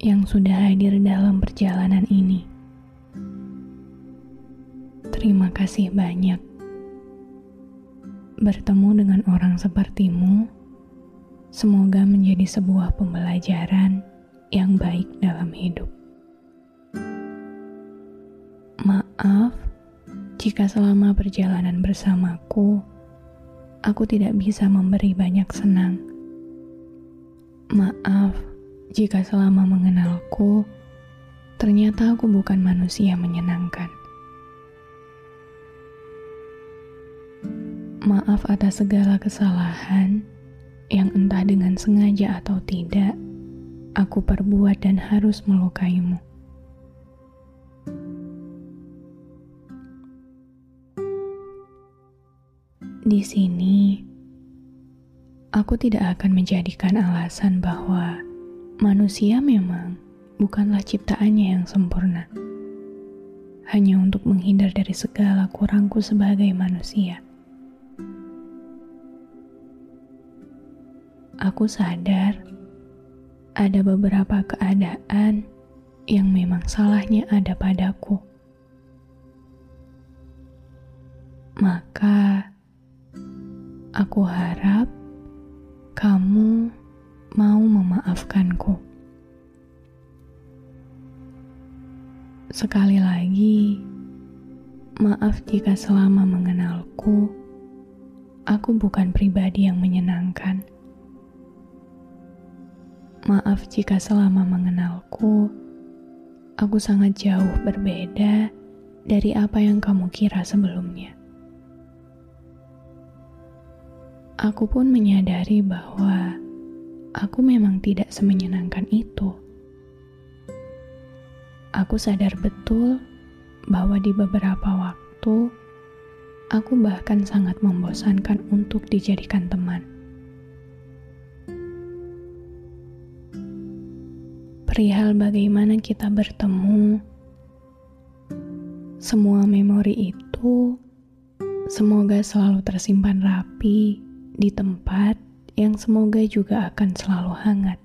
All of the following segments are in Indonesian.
yang sudah hadir dalam perjalanan ini. Terima kasih banyak. Bertemu dengan orang sepertimu, semoga menjadi sebuah pembelajaran yang baik dalam hidup. Maaf jika selama perjalanan bersamaku, aku tidak bisa memberi banyak senang. Maaf jika selama mengenalku, ternyata aku bukan manusia menyenangkan. Maaf atas segala kesalahan yang entah dengan sengaja atau tidak, aku perbuat dan harus melukaimu. Di sini, aku tidak akan menjadikan alasan bahwa manusia memang bukanlah ciptaannya yang sempurna. Hanya untuk menghindar dari segala kurangku sebagai manusia. Aku sadar ada beberapa keadaan yang memang salahnya ada padaku. Maka, aku harap kamu mau memaafkanku. Sekali lagi, maaf jika selama mengenalku, aku bukan pribadi yang menyenangkan. Maaf jika selama mengenalku, aku sangat jauh berbeda dari apa yang kamu kira sebelumnya. Aku pun menyadari bahwa aku memang tidak semenyenangkan itu. Aku sadar betul bahwa di beberapa waktu aku bahkan sangat membosankan untuk dijadikan teman. perihal bagaimana kita bertemu. Semua memori itu semoga selalu tersimpan rapi di tempat yang semoga juga akan selalu hangat.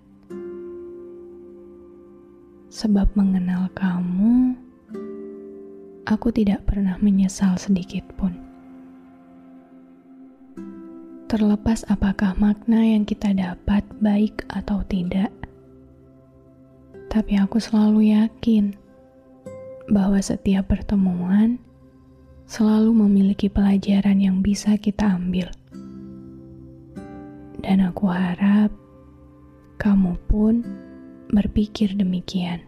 Sebab mengenal kamu, aku tidak pernah menyesal sedikit pun. Terlepas apakah makna yang kita dapat baik atau tidak, tapi aku selalu yakin bahwa setiap pertemuan selalu memiliki pelajaran yang bisa kita ambil. Dan aku harap kamu pun berpikir demikian.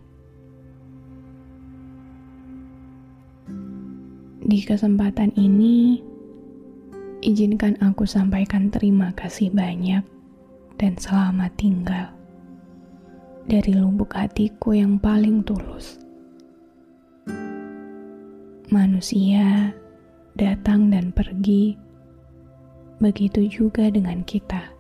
Di kesempatan ini, izinkan aku sampaikan terima kasih banyak dan selamat tinggal dari lubuk hatiku yang paling tulus. Manusia datang dan pergi, begitu juga dengan kita.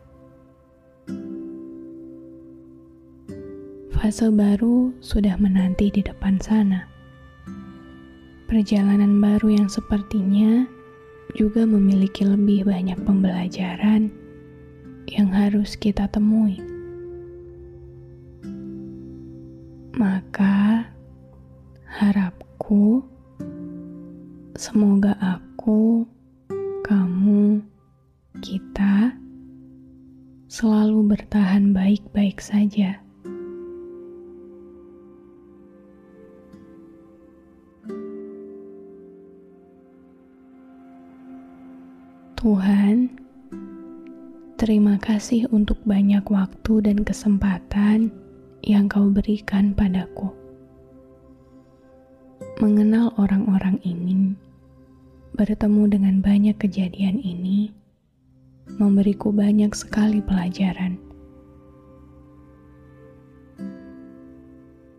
Fase baru sudah menanti di depan sana. Perjalanan baru yang sepertinya juga memiliki lebih banyak pembelajaran yang harus kita temui. Maka harapku semoga aku, kamu, kita selalu bertahan baik-baik saja. Tuhan, terima kasih untuk banyak waktu dan kesempatan yang Kau berikan padaku. Mengenal orang-orang ini, bertemu dengan banyak kejadian ini, memberiku banyak sekali pelajaran.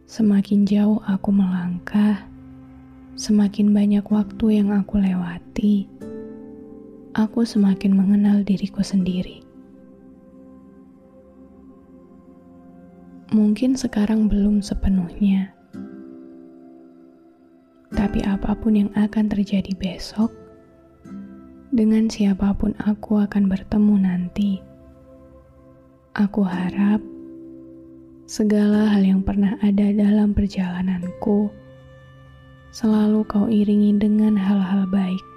Semakin jauh aku melangkah, semakin banyak waktu yang aku lewati, aku semakin mengenal diriku sendiri. Mungkin sekarang belum sepenuhnya, tapi apa pun yang akan terjadi besok, dengan siapa pun aku akan bertemu nanti. Aku harap segala hal yang pernah ada dalam perjalananku selalu kau iringi dengan hal-hal baik.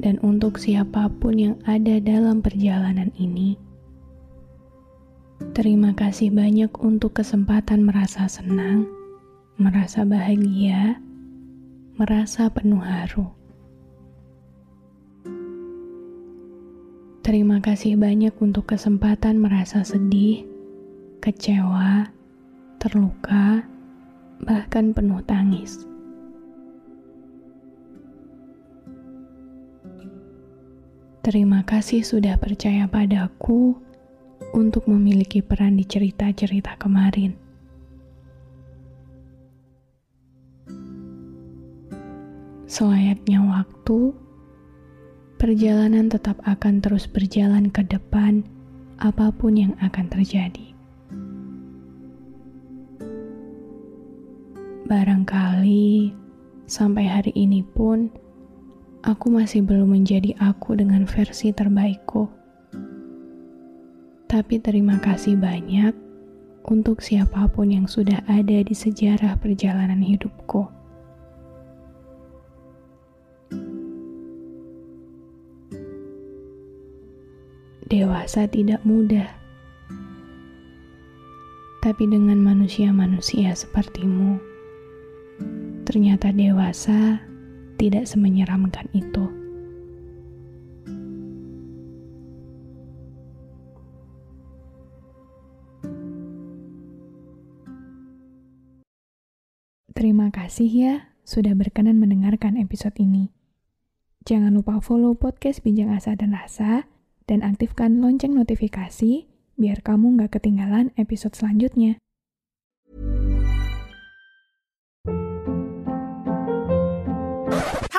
Dan untuk siapa pun yang ada dalam perjalanan ini. Terima kasih banyak untuk kesempatan merasa senang, merasa bahagia, merasa penuh haru. Terima kasih banyak untuk kesempatan merasa sedih, kecewa, terluka, bahkan penuh tangis. Terima kasih sudah percaya padaku untuk memiliki peran di cerita-cerita kemarin. Selayaknya waktu, perjalanan tetap akan terus berjalan ke depan, apa pun yang akan terjadi. Barangkali sampai hari ini pun aku masih belum menjadi aku dengan versi terbaikku. Tapi terima kasih banyak untuk siapa pun yang sudah ada di sejarah perjalanan hidupku. Dewasa tidak mudah, tapi dengan manusia-manusia sepertimu, ternyata dewasa tidak semenyeramkan itu. Terima kasih ya sudah berkenan mendengarkan episode ini. Jangan lupa follow podcast Bincang Asa dan Rasa dan aktifkan lonceng notifikasi biar kamu nggak ketinggalan episode selanjutnya.